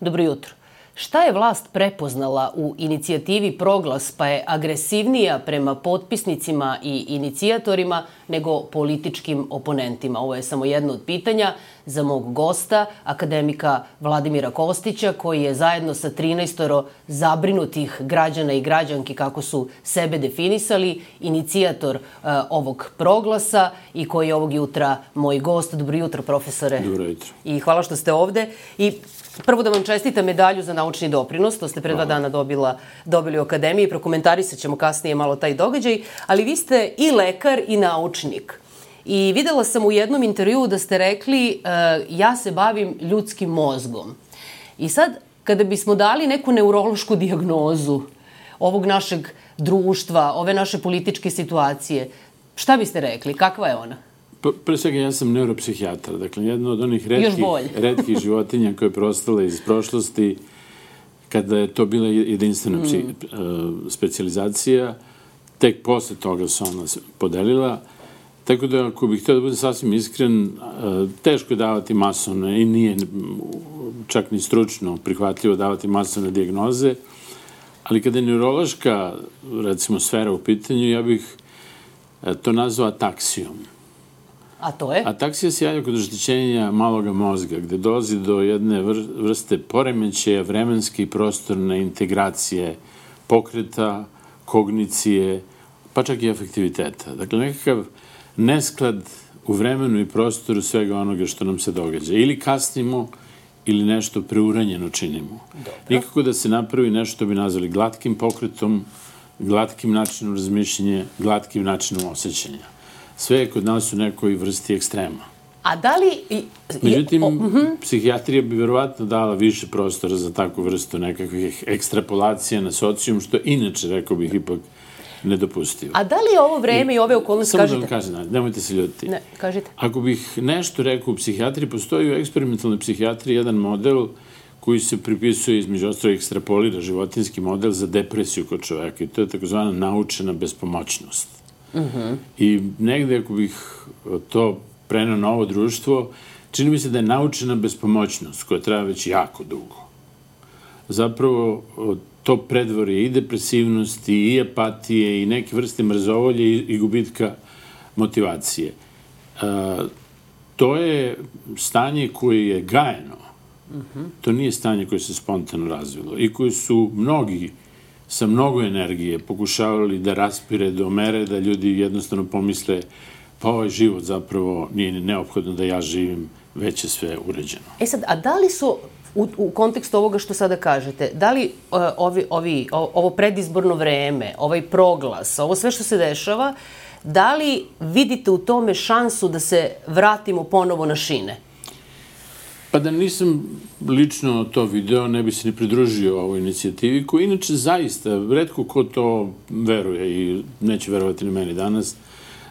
dobro jutro. Šta je vlast prepoznala u inicijativi Proglas pa je agresivnija prema potpisnicima i inicijatorima nego političkim oponentima? Ovo je samo jedno od pitanja za mog gosta, akademika Vladimira Kostića, koji je zajedno sa 13 zabrinutih građana i građanki kako su sebe definisali, inicijator uh, ovog proglasa i koji je ovog jutra moj gost. Dobro jutro, profesore. Dobro jutro. I hvala što ste ovde. I Prvo da vam čestita medalju za naučni doprinos, to ste pre dva dana dobila, dobili u akademiji, prokomentarisat ćemo kasnije malo taj događaj, ali vi ste i lekar i naučnik. I videla sam u jednom intervjuu da ste rekli uh, ja se bavim ljudskim mozgom. I sad, kada bismo dali neku neurološku diagnozu ovog našeg društva, ove naše političke situacije, šta biste rekli? Kakva je ona? Pre svega ja sam neuropsihijatar, dakle jedna od onih redkih, redkih životinja koje je prostala iz prošlosti kada je to bila jedinstvena psi, mm. uh, specializacija, tek posle toga se ona podelila. Tako da, ako bih htio da budem sasvim iskren, uh, teško je davati masovne i nije čak ni stručno prihvatljivo davati masovne diagnoze, ali kada je neurološka, recimo, sfera u pitanju, ja bih uh, to nazvao ataksijom. A to je? Ataksija se javlja kod oštećenja maloga mozga, gde dolazi do jedne vrste poremećaja vremenske i prostorne integracije pokreta, kognicije, pa čak i efektiviteta. Dakle, nekakav nesklad u vremenu i prostoru svega onoga što nam se događa. Ili kasnimo, ili nešto preuranjeno činimo. Dobro. Nikako da se napravi nešto bi nazvali glatkim pokretom, glatkim načinom razmišljenja, glatkim načinom osjećanja sve je kod nas u nekoj vrsti ekstrema. A da li... Međutim, uh mhm. -huh. psihijatrija bi verovatno dala više prostora za takvu vrstu nekakvih ekstrapolacija na socijum, što inače, rekao bih, ipak nedopustivo. A da li je ovo vreme i, i ove okolnosti, samo kažete? Samo da vam kažem, nemojte se ljutiti. Ne, kažite. Ako bih nešto rekao u psihijatriji, postoji u eksperimentalnoj psihijatriji jedan model koji se pripisuje između ostalo ekstrapolira životinski model za depresiju kod čoveka i to je takozvana naučena bespomoćnost. Uh -huh. I negde, ako bih to prenao na ovo društvo, čini mi se da je naučena bespomoćnost, koja traja već jako dugo. Zapravo, to predvorje i depresivnosti, i apatije, i neke vrste mrzovolje i, i gubitka motivacije. A, to je stanje koje je gajeno. Uh -huh. To nije stanje koje se spontano razvilo i koje su mnogi sa mnogo energije pokušavali da raspire do mere da ljudi jednostavno pomisle pa ovaj život zapravo nije neophodno da ja živim, već je sve uređeno. E sad, a da li su u, u kontekstu ovoga što sada kažete, da li uh, ovi, ovi, ovo predizborno vreme, ovaj proglas, ovo sve što se dešava, da li vidite u tome šansu da se vratimo ponovo na šine? Pa da nisam lično to video, ne bi se ni pridružio ovoj inicijativi, koja inače zaista, redko ko to veruje i neće verovati na meni danas,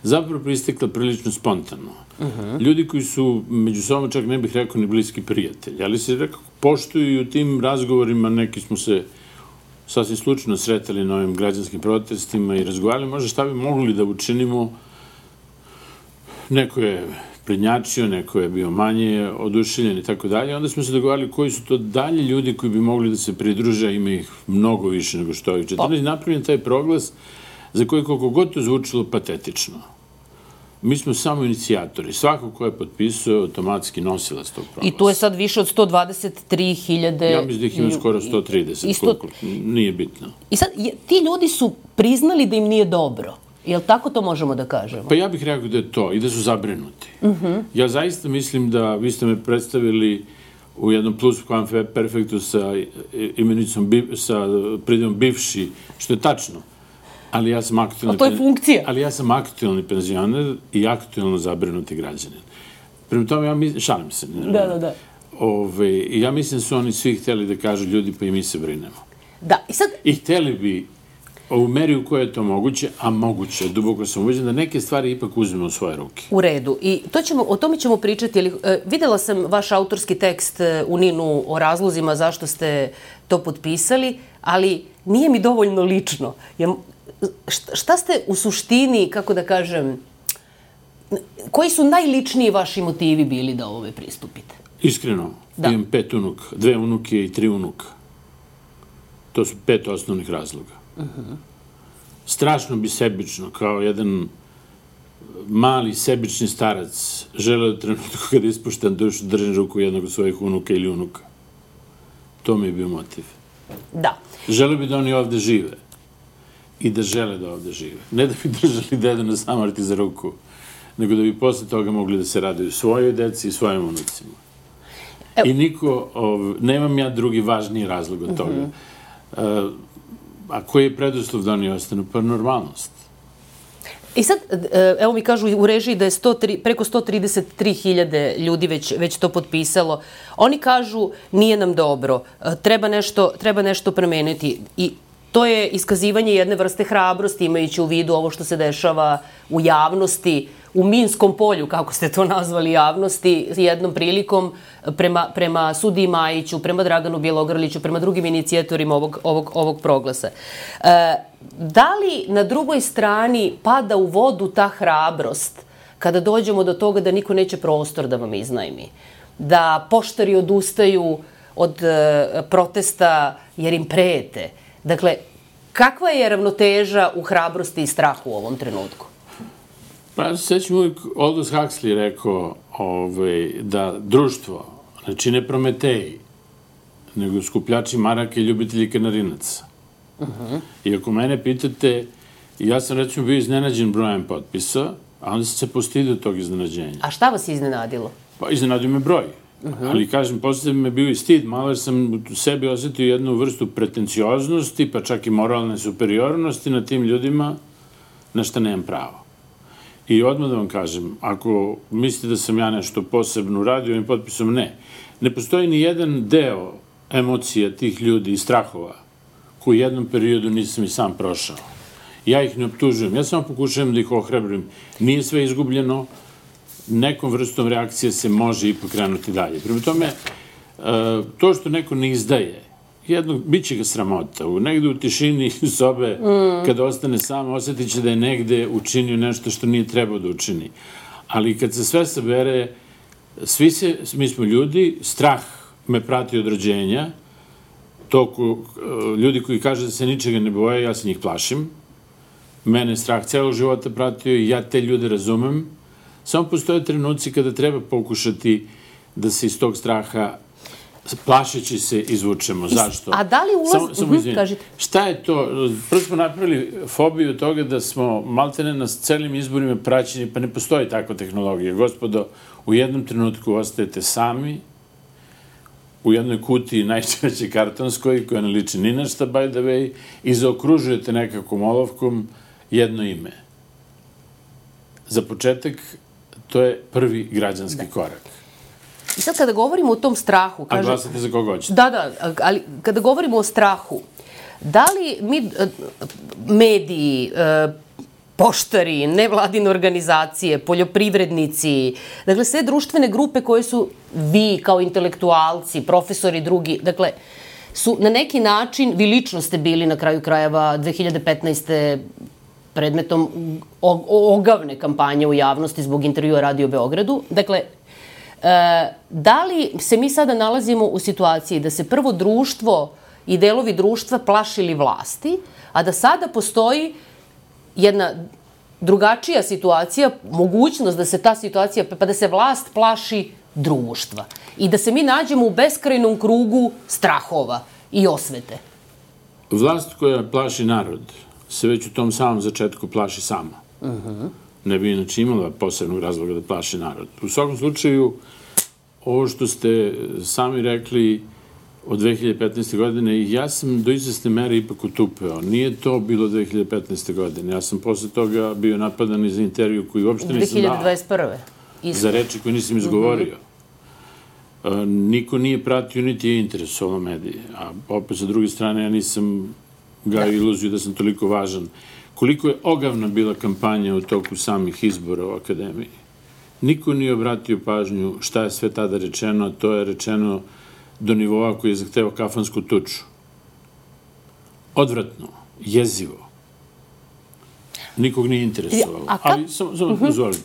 zapravo pristekla prilično spontano. Uh -huh. Ljudi koji su među sobom čak ne bih rekao ni bliski prijatelji, ali se rekao poštuju i u tim razgovorima neki smo se sasvim slučajno sretali na ovim građanskim protestima i razgovarali možda šta bi mogli da učinimo. Neko je prednjačio, neko je bio manje oduševljen i tako dalje. Onda smo se dogovarali koji su to dalje ljudi koji bi mogli da se pridruže, ima ih mnogo više nego što ovih 14. Pa. Napravljen taj proglas za koji koliko god to zvučilo patetično. Mi smo samo inicijatori. Svako ko je potpisao automatski nosilac tog proglasa. I tu je sad više od 123.000... Ja mislim da ih ima skoro 130, isto... koliko, nije bitno. I sad, ti ljudi su priznali da im nije dobro. Jel tako to možemo da kažemo? Pa ja bih rekao da je to i da su zabrinuti. Uh mhm. -huh. Ja zaista mislim da vi ste me predstavili u jednom plus perfektu sa imenicom, sa pridom bivši, što je tačno. Ali ja sam aktualni... A to je funkcija. Ali ja sam aktualni penzioner i aktualno zabrinuti građanin. Prema tome, ja mislim, šalim se. Da, da, da. Ove, ja mislim da su oni svi hteli da kažu ljudi, pa i mi se brinemo. Da, i sad... I hteli bi u meri u kojoj je to moguće, a moguće, duboko sam uveđen da neke stvari ipak uzmemo u svoje ruke. U redu. I to ćemo, o tome ćemo pričati. Ali, e, videla sam vaš autorski tekst e, u Ninu o razlozima zašto ste to potpisali, ali nije mi dovoljno lično. Ja, šta, šta ste u suštini, kako da kažem, koji su najličniji vaši motivi bili da ovome pristupite? Iskreno, da. imam pet unuka, dve unuke i tri unuka. To su pet osnovnih razloga. Uh -huh. Strašno bi sebično, kao jedan mali sebični starac, želeo da trenutku kada ispuštam dušu, držim ruku jednog od svojih unuka ili unuka. To mi je bio motiv. Da. Želeo bi da oni ovde žive. I da žele da ovde žive. Ne da bi držali dedu na samrti za ruku, nego da bi posle toga mogli da se raduju svojoj deci i svojim unucima. Evo. I niko, ov, nemam ja drugi važniji razlog od toga. Mm -hmm. uh, a koji je preduslov da oni ostanu? Pa normalnost. I sad, e, evo mi kažu u režiji da je 103, preko 133.000 ljudi već, već to potpisalo. Oni kažu nije nam dobro, e, treba nešto, treba nešto promeniti. I to je iskazivanje jedne vrste hrabrosti imajući u vidu ovo što se dešava u javnosti, u Minskom polju, kako ste to nazvali javnosti, jednom prilikom prema, prema sudi Majiću, prema Draganu Bjelogrliću, prema drugim inicijatorima ovog, ovog, ovog proglasa. E, da li na drugoj strani pada u vodu ta hrabrost kada dođemo do toga da niko neće prostor da vam iznajmi? Da poštari odustaju od e, protesta jer im prete? Dakle, kakva je ravnoteža u hrabrosti i strahu u ovom trenutku? Pa ja se sećam uvijek Aldous Huxley rekao ovaj, da društvo ne čine prometeji, nego skupljači maraka i ljubitelji kanarinaca. Uh -huh. I ako mene pitate, ja sam recimo bio iznenađen brojem potpisa, a onda sam se postidio tog iznenađenja. A šta vas iznenadilo? Pa iznenadio me broj. Uh -huh. Ali kažem, posle me bio i stid, malo jer sam u sebi osetio jednu vrstu pretencioznosti, pa čak i moralne superiornosti na tim ljudima, na šta nemam pravo. I odmah da vam kažem, ako mislite da sam ja nešto posebno uradio ovim potpisom, ne. Ne postoji ni jedan deo emocija tih ljudi i strahova koji u jednom periodu nisam i sam prošao. Ja ih ne optužujem, ja samo pokušavam da ih ohrabrim. Nije sve izgubljeno, nekom vrstom reakcije se može ipak krenuti dalje. Prema tome, e, to što neko ne izdaje, jednog, bit će ga sramota. U, negde u tišini sobe, mm. kada ostane sam, osetit će da je negde učinio nešto što nije trebao da učini. Ali kad se sve sabere, svi se, mi smo ljudi, strah me prati od rođenja, to ko, ljudi koji kaže da se ničega ne boje, ja se njih plašim. Mene strah celog života pratio i ja te ljude razumem. Samo postoje trenuci kada treba pokušati da se iz tog straha plašeći se izvučemo. Zašto? A da li ulaz... Samo, samo kažete. Šta je to? Prvo smo napravili fobiju toga da smo maltene na celim izborima praćeni, pa ne postoji takva tehnologija. Gospodo, u jednom trenutku ostajete sami, u jednoj kutiji najčešće kartonskoj, koja ne liči ni na šta, by the way, i zaokružujete nekakvom olovkom jedno ime. Za početak, to je prvi građanski da. korak. I sad kada govorimo o tom strahu... Kaže, A glasate za koga hoćete. Da, da, ali kada govorimo o strahu, da li mi, e, mediji, e, poštari, nevladine organizacije, poljoprivrednici, dakle sve društvene grupe koje su vi kao intelektualci, profesori drugi, dakle, su na neki način, vi lično ste bili na kraju krajeva 2015 predmetom ogavne kampanje u javnosti zbog intervjua Radio Beogradu. Dakle, da li se mi sada nalazimo u situaciji da se prvo društvo i delovi društva plašili vlasti, a da sada postoji jedna drugačija situacija, mogućnost da se ta situacija, pa da se vlast plaši društva i da se mi nađemo u beskrajnom krugu strahova i osvete. Vlast koja plaši narod se već u tom samom začetku plaši sama. Uh -huh ne bi inače imala posebnog razloga da plaši narod. U svakom slučaju, ovo što ste sami rekli od 2015. godine, ja sam do izvesne mere ipak utupeo. Nije to bilo 2015. godine. Ja sam posle toga bio napadan i za intervju koji uopšte nisam dao. 2021. Isto. Za reči koje nisam izgovorio. Mm -hmm. niko nije pratio, niti je interesovalo medije. A opet, sa druge strane, ja nisam gaju da. iluziju da sam toliko važan koliko je ogavna bila kampanja u toku samih izbora u Akademiji. Niko nije obratio pažnju šta je sve tada rečeno, to je rečeno do nivoa koji je zahteo kafansku tuču. Odvratno, jezivo. Nikog nije interesovalo. Ali, samo, samo, uh -huh.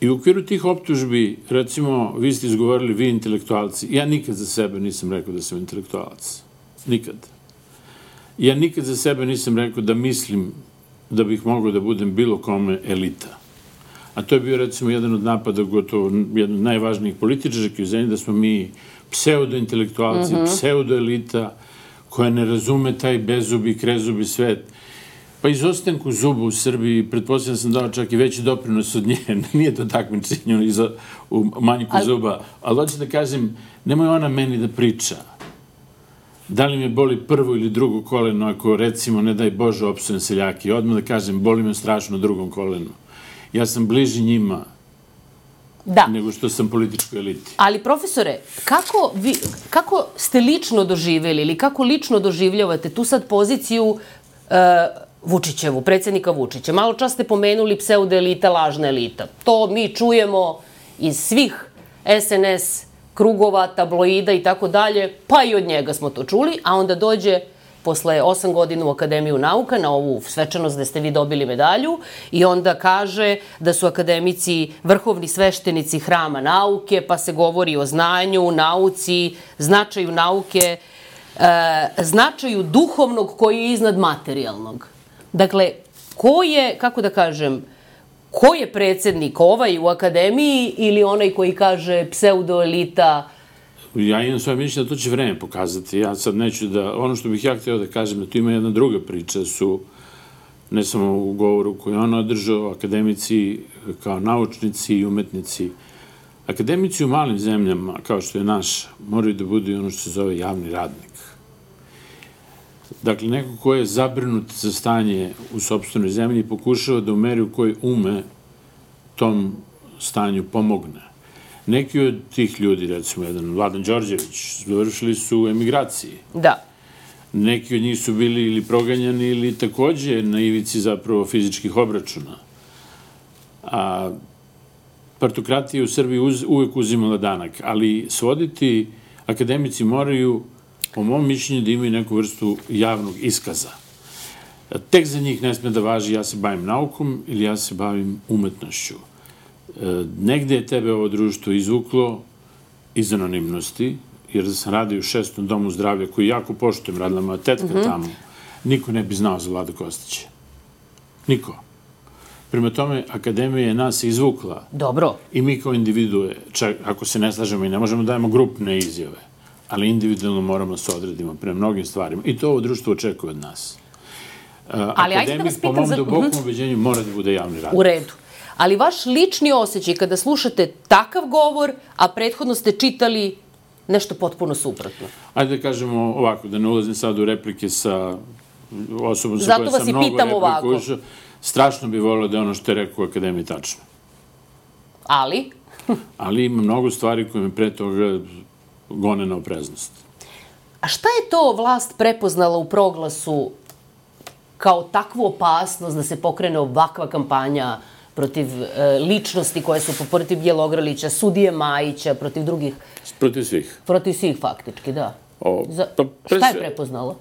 I u okviru tih optužbi, recimo, vi ste izgovorili vi intelektualci. Ja nikad za sebe nisam rekao da sam intelektualac. Nikad. Ja nikad za sebe nisam rekao da mislim da bih mogao da budem bilo kome elita. A to je bio, recimo, jedan od napada, gotovo jedan od najvažnijih političara u zemlji, da smo mi pseudo-intelektualci, mm -hmm. pseudo-elita, koja ne razume taj bezubi, krezubi svet. Pa izostanku zuba u Srbiji, pretpostavljam da sam dao čak i veći doprinos od nje, nije to takmičenje u manjku ali... zuba, ali hoću da kažem, nemoj ona meni da priča. Da li me boli prvo ili drugo koleno, ako recimo, ne daj Bože, opsujem seljaki, odmah da kažem, boli me strašno drugom kolenu. Ja sam bliži njima, da. nego što sam političkoj eliti. Ali, profesore, kako, vi, kako ste lično doživeli ili kako lično doživljavate tu sad poziciju uh, Vučićevu, predsednika Vučića? Malo čas ste pomenuli pseudo-elita, lažna elita. To mi čujemo iz svih SNS krugova, tabloida i tako dalje, pa i od njega smo to čuli, a onda dođe posle osam godina u Akademiju nauka na ovu svečanost gde ste vi dobili medalju i onda kaže da su akademici vrhovni sveštenici hrama nauke, pa se govori o znanju, nauci, značaju nauke, e, značaju duhovnog koji je iznad materijalnog. Dakle, ko je, kako da kažem, ko je predsednik ovaj u akademiji ili onaj koji kaže pseudoelita Ja imam svoje mišljenje, to će vreme pokazati. Ja sad neću da, ono što bih ja hteo da kažem, da tu ima jedna druga priča, su ne samo u govoru koji on održao, akademici kao naučnici i umetnici. Akademici u malim zemljama, kao što je naš, moraju da budu i ono što se zove javni radnik. Dakle, neko ko je zabrinut za stanje u sobstvenoj zemlji pokušava da u meri u kojoj ume tom stanju pomogne. Neki od tih ljudi, recimo jedan Vladan Đorđević, završili su u emigraciji. Da. Neki od njih su bili ili proganjani ili takođe na ivici zapravo fizičkih obračuna. A partokratija u Srbiji uz, uvek uzimala danak, ali svoditi akademici moraju, po mom mišljenju, da imaju neku vrstu javnog iskaza. Tek za njih ne sme da važi ja se bavim naukom ili ja se bavim umetnošću negde je tebe ovo društvo izvuklo iz anonimnosti, jer da sam radio u šestom domu zdravlja, koji jako poštujem, radila moja tetka mm -hmm. tamo, niko ne bi znao za Vlada Kostića. Niko. Prema tome, Akademija je nas izvukla. Dobro. I mi kao individue, čak ako se ne slažemo i ne možemo da dajemo grupne izjave, ali individualno moramo da se odredimo pre mnogim stvarima. I to ovo društvo očekuje od nas. Ali Akademik, da po mom za... dubokom mhm. ubeđenju, mora da bude javni radnik. U redu ali vaš lični osjećaj kada slušate takav govor, a prethodno ste čitali nešto potpuno suprotno. Ajde da kažemo ovako, da ne ulazim sad u replike sa osobom sa kojoj sam mnogo replika ušao. Strašno bi volio da je ono što je rekao u Akademiji tačno. Ali? ali ima mnogo stvari koje mi pre toga gone na opreznost. A šta je to vlast prepoznala u proglasu kao takvu opasnost da se pokrene ovakva kampanja protiv e, ličnosti koje su, protiv Bjelogralića, sudije Majića, protiv drugih... Protiv svih. Protiv svih, faktički, da. O, Za, pa, pre, šta je prepoznalo?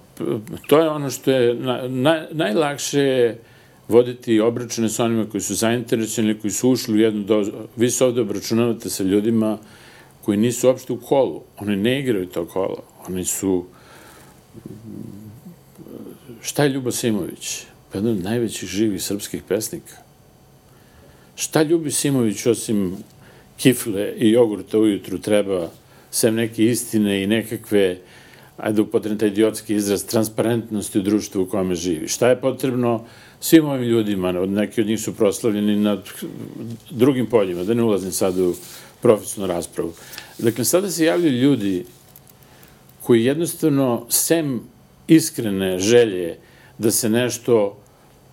To je ono što je na, na, najlakše voditi obračune sa onima koji su zainteresovani, koji su ušli u jednu dozu. Vi se ovde obračunavate sa ljudima koji nisu uopšte u kolu. Oni ne igraju to kolo. Oni su... Šta je Ljubo Simović? Pa jedan od najvećih živih srpskih pesnika. Šta Ljubi Simović osim kifle i jogurta ujutru treba, sem neke istine i nekakve, ajde upotrebno taj idiotski izraz, transparentnosti u društvu u kome živi? Šta je potrebno svim ovim ljudima, neki od njih su proslavljeni na drugim poljima, da ne ulazim sad u profesionalnu raspravu. Dakle, sada se javljaju ljudi koji jednostavno, sem iskrene želje da se nešto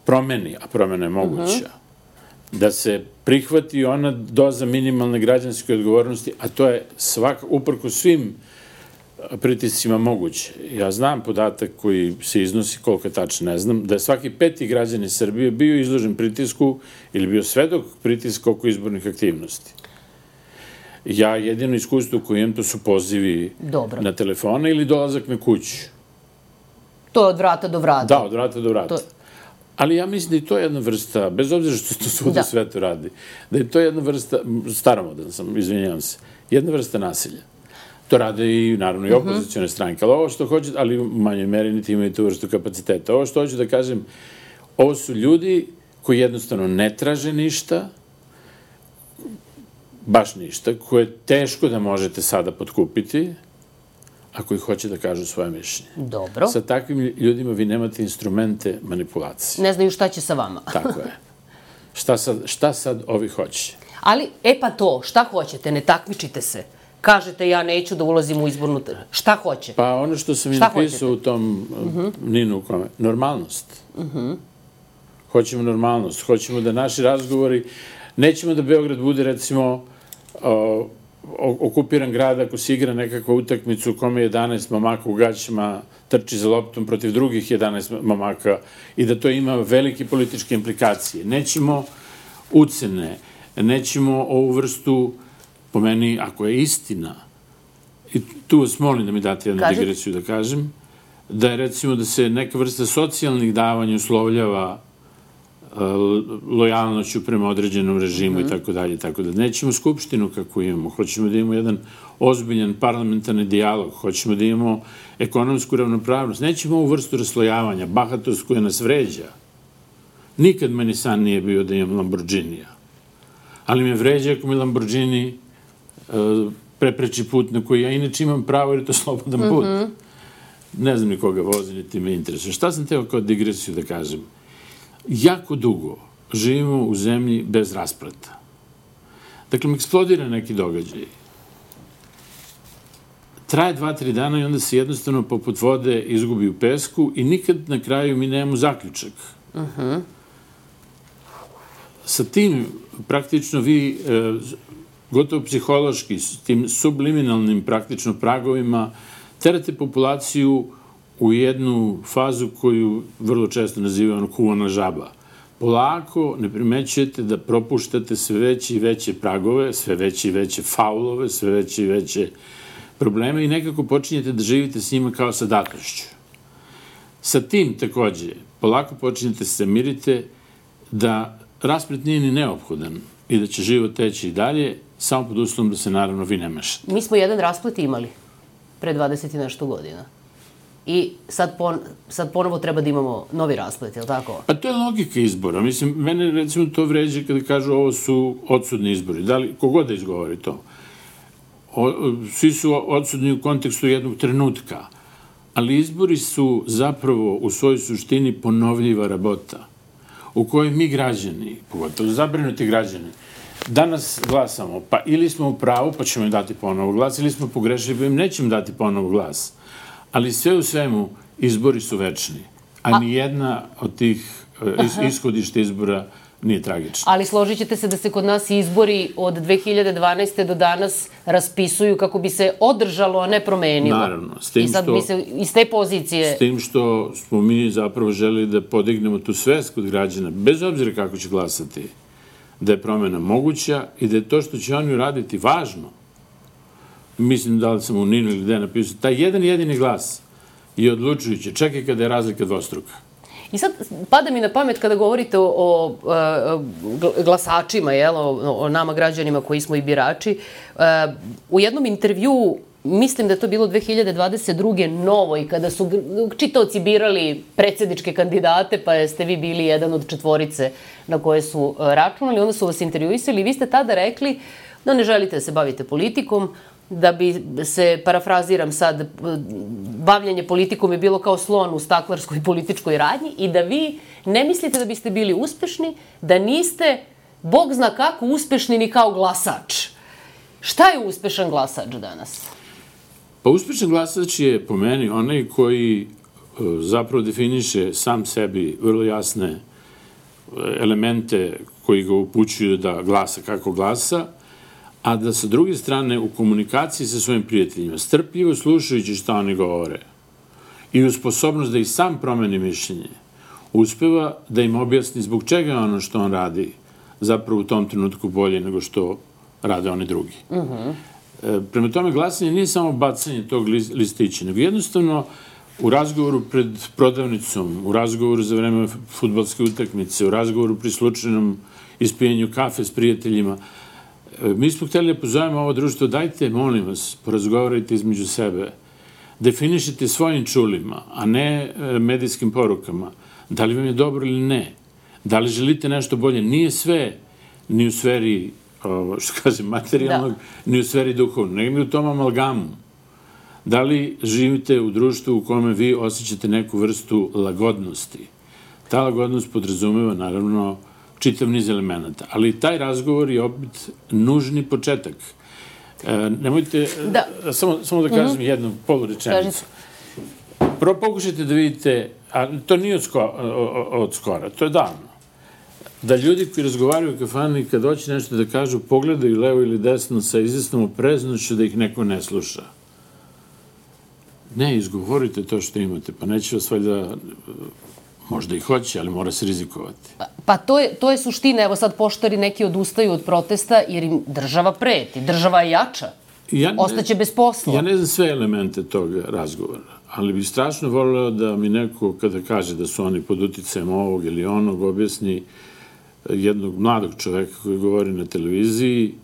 promeni, a promena je moguća, uh mhm. -huh da se prihvati ona doza minimalne građanske odgovornosti, a to je svak, uprko svim pritiscima moguće. Ja znam podatak koji se iznosi, koliko tačno ne znam, da je svaki peti građan iz Srbije bio izložen pritisku ili bio svedok pritiska oko izbornih aktivnosti. Ja jedino iskustvo koje imam to su pozivi Dobro. na telefone ili dolazak na kuću. To je od vrata do vrata. Da, od vrata do vrata. To... Ali ja mislim da je to jedna vrsta, bez obzira što to svuda da. svetu radi, da je to jedna vrsta, staromodan sam, izvinjavam se, jedna vrsta nasilja. To rade i, naravno, i mhm. opozicijone stranke. Ali ovo što hoću, ali u manjoj meri niti imaju tu vrstu kapaciteta. Ovo što hoću da kažem, ovo su ljudi koji jednostavno ne traže ništa, baš ništa, koje je teško da možete sada potkupiti, ako ih hoće da kažu svoje mišljenje. Dobro. Sa takvim ljudima vi nemate instrumente manipulacije. Ne znaju šta će sa vama. Tako je. Šta sad, šta sad ovi hoće? Ali, e pa to, šta hoćete, ne takmičite se. Kažete ja neću da ulazim u izbornu... Šta hoće? Pa ono što sam i napisao u tom uh -huh. Ninu kome, normalnost. Uh mhm. -huh. Hoćemo normalnost, hoćemo da naši razgovori, nećemo da Beograd bude recimo uh, okupiran grad ako se igra nekakva utakmica u kome 11 mamaka u gaćima trči za loptom protiv drugih 11 mamaka i da to ima velike političke implikacije. Nećemo ucene, nećemo ovu vrstu, po meni, ako je istina, i tu vas molim da mi date jednu Kaži. digresiju da kažem, da je recimo da se neka vrsta socijalnih davanja uslovljava lojalnoću prema određenom režimu i mhm. tako dalje, tako da nećemo skupštinu kako imamo, hoćemo da imamo jedan ozbiljan parlamentarni dijalog, hoćemo da imamo ekonomsku ravnopravnost, nećemo ovu vrstu raslojavanja, bahatost koja nas vređa. Nikad meni san nije bio da imam Lamborghinija. Ali me vređa ako mi Lamborghini uh, prepreči put na koji ja inače imam pravo jer je to slobodan put. Mm -hmm. Ne znam ni koga vozi, niti me interesuje. Šta sam teo kao digresiju da kažem? Jako dugo živimo u zemlji bez raspleta. Dakle, mi eksplodira neki događaj. Traje dva, tri dana i onda se jednostavno poput vode izgubi u pesku i nikad na kraju mi nemamo zaključak. Uh -huh. Sa tim praktično vi e, gotovo psihološki, s tim subliminalnim praktično pragovima terate populaciju u jednu fazu koju vrlo često nazivaju ono kuvana žaba. Polako ne primećujete da propuštate sve veće i veće pragove, sve veće i veće faulove, sve veće i veće probleme i nekako počinjete da živite s njima kao sa datošću. Sa tim takođe, polako počinjete da se mirite da rasplet nije ni neophodan i da će život teći i dalje, samo pod uslovom da se naravno vi ne mešate. Mi smo jedan rasplet imali pre 20 i nešto godina i sad, pon, sad ponovo treba da imamo novi rasplet, je li tako? Pa to je logika izbora. Mislim, mene recimo to vređe kada kažu ovo su odsudni izbori. Da li, kogod da izgovori to? O, svi su odsudni u kontekstu jednog trenutka, ali izbori su zapravo u svojoj suštini ponovljiva rabota u kojoj mi građani, pogotovo zabrinuti građani, danas glasamo, pa ili smo u pravu, pa ćemo im dati ponovo glas, ili smo pogrešili, pa im nećemo dati ponovo glas Ali sve u svemu, izbori su večni, a, a... ni jedna od tih uh, is, ishodišta izbora nije tragična. Ali složit ćete se da se kod nas izbori od 2012. do danas raspisuju kako bi se održalo, a ne promenilo. Naravno. S tim I sad što, mi se iz te pozicije... S tim što smo mi zapravo želi da podignemo tu svest kod građana, bez obzira kako će glasati, da je promena moguća i da je to što će oni uraditi važno mislim da li sam u Ninu ili gde napisao, taj jedan jedini glas je odlučujući, čekaj kada je razlika dvostruka. I sad pada mi na pamet kada govorite o, o, o glasačima, jel, o, o nama građanima koji smo i birači. u jednom intervju mislim da je to bilo 2022. novo i kada su čitaoci birali predsjedničke kandidate, pa jeste vi bili jedan od četvorice na koje su računali, onda su vas intervjuisali i vi ste tada rekli da ne želite da se bavite politikom, da bi se, parafraziram sad, bavljanje politikom je bilo kao slon u staklarskoj političkoj radnji i da vi ne mislite da biste bili uspešni, da niste, Bog zna kako, uspešni ni kao glasač. Šta je uspešan glasač danas? Pa uspešan glasač je po meni onaj koji e, zapravo definiše sam sebi vrlo jasne e, elemente koji ga upućuju da glasa kako glasa, a da sa druge strane u komunikaciji sa svojim prijateljima, strpljivo slušajući šta oni govore i u sposobnost da i sam promeni mišljenje, uspeva da im objasni zbog čega je ono što on radi zapravo u tom trenutku bolje nego što rade oni drugi. Uh -huh. e, prema tome, glasanje nije samo bacanje tog listića, nego jednostavno u razgovoru pred prodavnicom, u razgovoru za vreme futbalske utakmice, u razgovoru pri slučajnom ispijenju kafe s prijateljima. Mi smo hteli da pozovemo ovo društvo, dajte, molim vas, porazgovarajte između sebe, definišite svojim čulima, a ne e, medijskim porukama, da li vam je dobro ili ne, da li želite nešto bolje. Nije sve ni u sferi, što kažem, materijalnog, da. ni u sferi duhovnog, nego u tom amalgamu. Da li živite u društvu u kome vi osjećate neku vrstu lagodnosti? Ta lagodnost podrazumeva, naravno, čitav niz elemenata. Ali taj razgovor je opet nužni početak. E, nemojte, da. samo, samo da kažem mm -hmm. jednu polurečenicu. Prvo pokušajte da vidite, a to nije od, sko, od skora, to je davno, da ljudi koji razgovaraju u kafani kad hoće nešto da kažu, pogledaju levo ili desno sa izvestnom opreznošću da ih neko ne sluša. Ne, izgovorite to što imate, pa neće vas valjda Možda i hoće, ali mora se rizikovati. Pa, pa to, je, to je suština. Evo sad poštari neki odustaju od protesta jer im država preti. Država je jača. Ja ne, Ostaće bez posla. Ja ne znam sve elemente tog razgovora, ali bih strašno voleo da mi neko kada kaže da su oni pod uticajem ovog ili onog objasni jednog mladog čoveka koji govori na televiziji,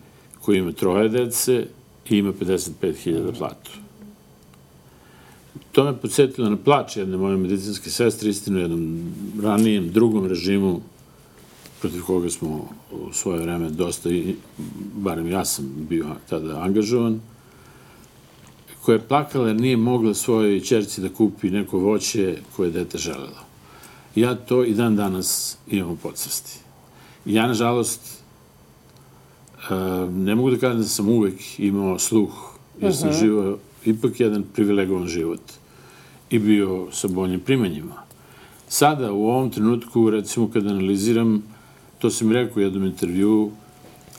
koji ima troje dece i ima 55.000 platu. To me podsjetilo na plač jedne moje medicinske sestre, istinu jednom ranijem, drugom režimu, protiv koga smo u svoje vreme dosta, i, barem ja sam bio tada angažovan, koja je plakala jer nije mogla svojoj čerci da kupi neko voće koje je dete želelo. Ja to i dan danas imam u podsvesti. Ja, nažalost, e, ne mogu da kažem da sam uvek imao sluh, jer sam uh -huh. živao ipak jedan privilegovan život i bio sa boljim primanjima. Sada, u ovom trenutku, recimo, kad analiziram, to sam rekao u jednom intervju,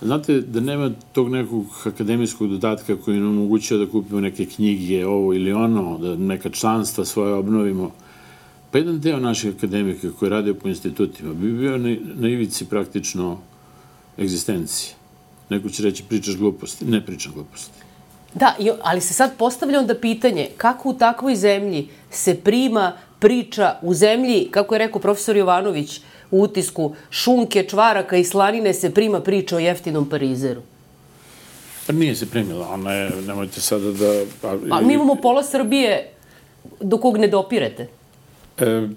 znate da nema tog nekog akademijskog dodatka koji nam omogućava da kupimo neke knjige, ovo ili ono, da neka članstva svoje obnovimo. Pa jedan deo naših akademika koji rade po institutima bi bio na, na ivici praktično egzistencije. Neko će reći pričaš gluposti. Ne pričam gluposti. Da, ali se sad postavlja onda pitanje kako u takvoj zemlji se prima priča u zemlji, kako je rekao profesor Jovanović u utisku, šunke, čvaraka i slanine se prima priča o jeftinom parizeru. Pa nije se primila, ona je, nemojte sada da... Pa, A mi imamo pola Srbije do kog ne dopirete. E,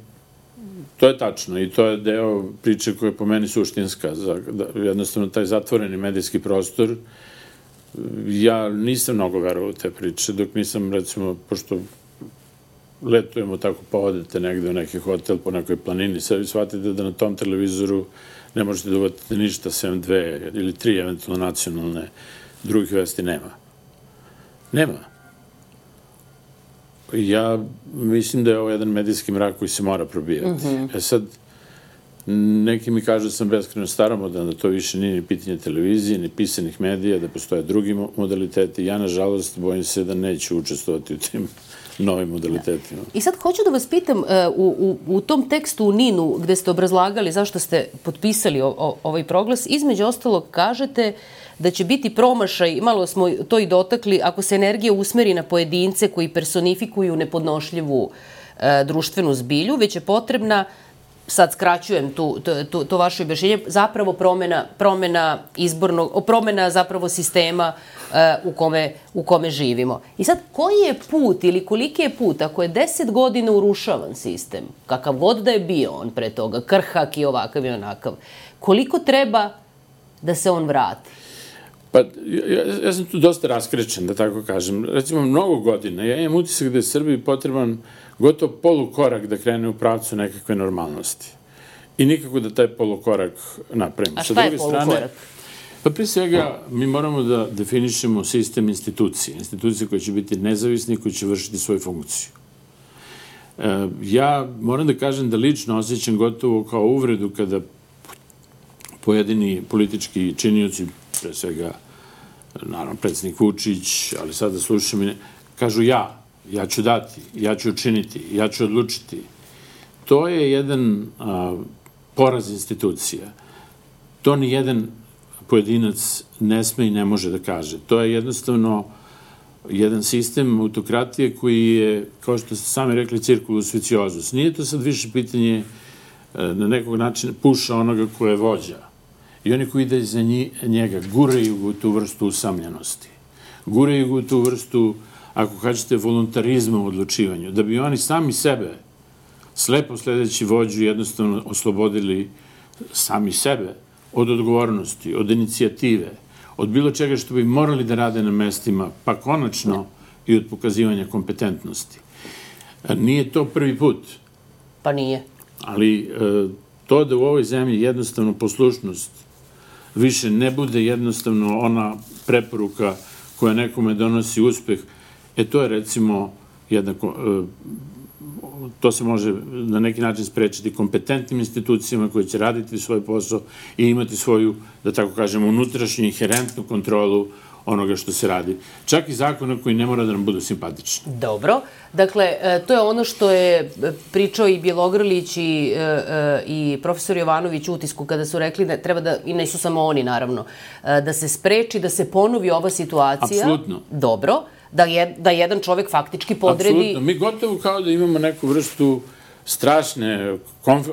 to je tačno i to je deo priče koja je po meni suštinska. Za, da, jednostavno, taj zatvoreni medijski prostor ja nisam mnogo verovao u te priče, dok nisam, recimo, pošto letujemo tako pa odete negde u neki hotel po nekoj planini, sad vi shvatite da na tom televizoru ne možete da uvatite ništa sem dve ili tri eventualno nacionalne, drugih vesti nema. Nema. Ja mislim da je ovo jedan medijski mrak koji se mora probijati. Mm -hmm. E sad, Neki mi kažu da sam beskreno staromodan, da to više nije ni pitanje televizije, ni pisanih medija, da postoje drugi modaliteti. Ja, nažalost, bojim se da neću učestvovati u tim novim modalitetima. I sad hoću da vas pitam, e, u, u, u tom tekstu u Ninu, gde ste obrazlagali zašto ste potpisali o, o, ovaj proglas, između ostalog kažete da će biti promašaj, malo smo to i dotakli, ako se energija usmeri na pojedince koji personifikuju nepodnošljivu e, društvenu zbilju, već je potrebna sad skraćujem tu, tu, to vaše objašnjenje, zapravo promena, promena izbornog, promena zapravo sistema uh, u, kome, u kome živimo. I sad, koji je put ili koliki je put, ako je deset godina urušavan sistem, kakav god da je bio on pre toga, krhak i ovakav i onakav, koliko treba da se on vrati? Pa, ja, ja sam tu dosta raskrećen, da tako kažem. Recimo, mnogo godina, ja imam utisak da je Srbiji potreban uh, gotovo polukorak da krene u pravcu nekakve normalnosti. I nikako da taj polukorak napravimo. A šta je polukorak? Strane, pa pre svega mi moramo da definišemo sistem institucije. Institucije koje će biti nezavisni, koje će vršiti svoju funkciju. E, ja moram da kažem da lično osjećam gotovo kao uvredu kada pojedini politički činioci, pre svega, naravno, predsednik Vučić, ali sada slušam i ne, kažu ja, ja ću dati, ja ću učiniti, ja ću odlučiti. To je jedan a, poraz institucija. To ni jedan pojedinac ne sme i ne može da kaže. To je jednostavno jedan sistem autokratije koji je, kao što ste sami rekli, cirkulus viciozus. Nije to sad više pitanje e, na nekog načina puša onoga ko je vođa. I oni koji ide za njega guraju u tu vrstu usamljenosti. Guraju u tu vrstu, ako kažete, voluntarizma u odlučivanju. Da bi oni sami sebe, slepo sledeći vođu, jednostavno oslobodili sami sebe od odgovornosti, od inicijative, od bilo čega što bi morali da rade na mestima, pa konačno i od pokazivanja kompetentnosti. Nije to prvi put. Pa nije. Ali e, to da u ovoj zemlji jednostavno poslušnost više ne bude jednostavno ona preporuka koja nekome donosi uspeh, e to je recimo jedna e, to se može na neki način sprečiti kompetentnim institucijama koje će raditi svoj posao i imati svoju, da tako kažemo, unutrašnju inherentnu kontrolu onoga što se radi. Čak i zakona koji ne mora da nam budu simpatični. Dobro. Dakle, e, to je ono što je e, pričao i Bjelogrlić i, i profesor Jovanović utisku kada su rekli da treba da, i ne su samo oni naravno, da se spreči, da se ponovi ova situacija. Apsolutno. Dobro da, je, da jedan čovek faktički podredi... Apsolutno. Mi gotovo kao da imamo neku vrstu strašne, konf,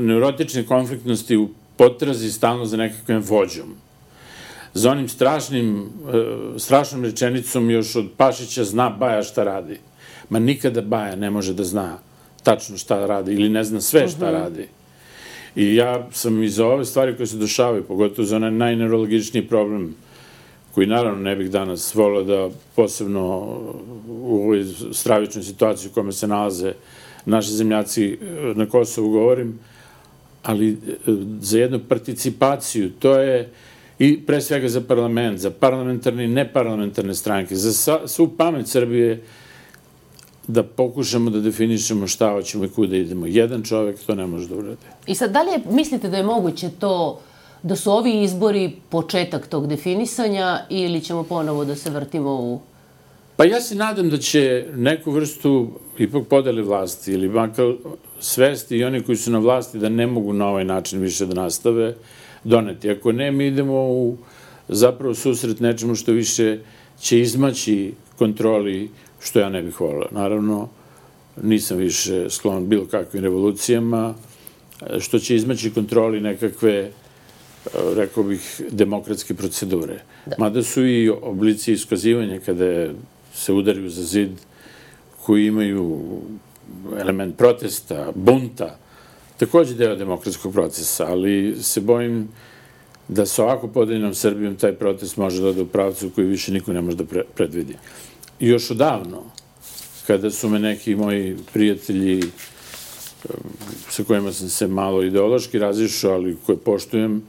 neurotične konfliktnosti u potrazi stalno za nekakvim vođom. Za onim strašnim, e, strašnom rečenicom još od Pašića zna Baja šta radi. Ma nikada Baja ne može da zna tačno šta radi ili ne zna sve šta uh mhm. -huh. radi. I ja sam i za ove stvari koje se dešavaju, pogotovo za onaj najneurologičniji problem koji naravno ne bih danas volio da posebno u ovoj stravičnoj situaciji u kome se nalaze naši zemljaci na Kosovu govorim, ali e, za jednu participaciju, to je i pre svega za parlament, za parlamentarne i neparlamentarne stranke, za svu pamet Srbije da pokušamo da definišemo šta hoćemo i kuda idemo. Jedan čovek to ne može da urade. I sad, da li je, mislite da je moguće to da su ovi izbori početak tog definisanja ili ćemo ponovo da se vrtimo u... Pa ja se nadam da će neku vrstu ipak podeli vlasti ili makar svesti i oni koji su na vlasti da ne mogu na ovaj način više da nastave doneti. Ako ne, mi idemo u zapravo susret nečemu što više će izmaći kontroli, što ja ne bih volio. Naravno, nisam više sklon bilo kakvim revolucijama, što će izmaći kontroli nekakve rekao bih, demokratske procedure. Da. Mada su i oblici iskazivanja kada se udariju za zid koji imaju element protesta, bunta, takođe deo demokratskog procesa, ali se bojim da sa ovako podeljenom Srbijom taj protest može da ode u pravcu koji više niko ne može da pre predvidi. I još odavno, kada su me neki moji prijatelji sa kojima sam se malo ideološki razišao, ali koje poštujem,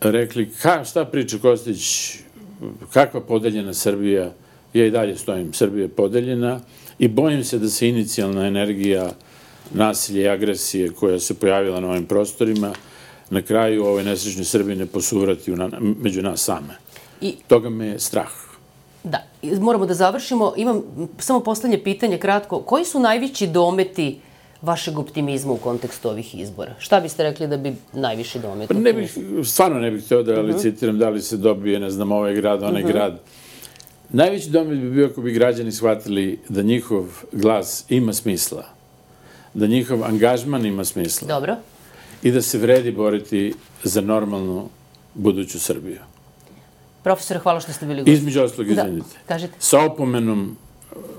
rekli, ka, šta priča Kostić, kakva podeljena Srbija, ja i dalje stojim, Srbija je podeljena i bojim se da se inicijalna energija nasilja i agresije koja se pojavila na ovim prostorima na kraju ove nesrećne Srbije ne posuvrati na, među nas same. I, Toga me je strah. Da, moramo da završimo. Imam samo poslednje pitanje, kratko. Koji su najveći dometi uh, vašeg optimizma u kontekstu ovih izbora? Šta biste rekli da bi najviše dometno? Pa ne bih, stvarno ne bih hteo da uh -huh. da li se dobije, ne znam, ovaj grad, onaj uh -huh. grad. Najveći domet bi bio ako bi građani shvatili da njihov glas ima smisla, da njihov angažman ima smisla. Dobro. I da se vredi boriti za normalnu buduću Srbiju. Profesor, hvala što ste bili gosti. Između ostalog, da, izvinite. Da, kažete. Sa opomenom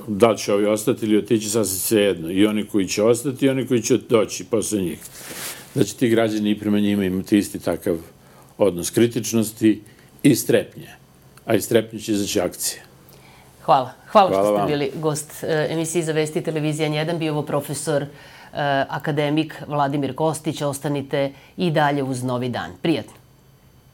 da će ovi ostati ili otići sasvim sve jedno. I oni koji će ostati i oni koji će doći posle njih. Će ti građani i prema njima imati isti takav odnos kritičnosti i strepnje. A i strepnje će izaći akcije. Hvala. Hvala, Hvala što ste vam. bili gost e, emisije za Vesti televizija 1. Bio ovo profesor e, akademik Vladimir Kostić. Ostanite i dalje uz Novi dan. Prijatno.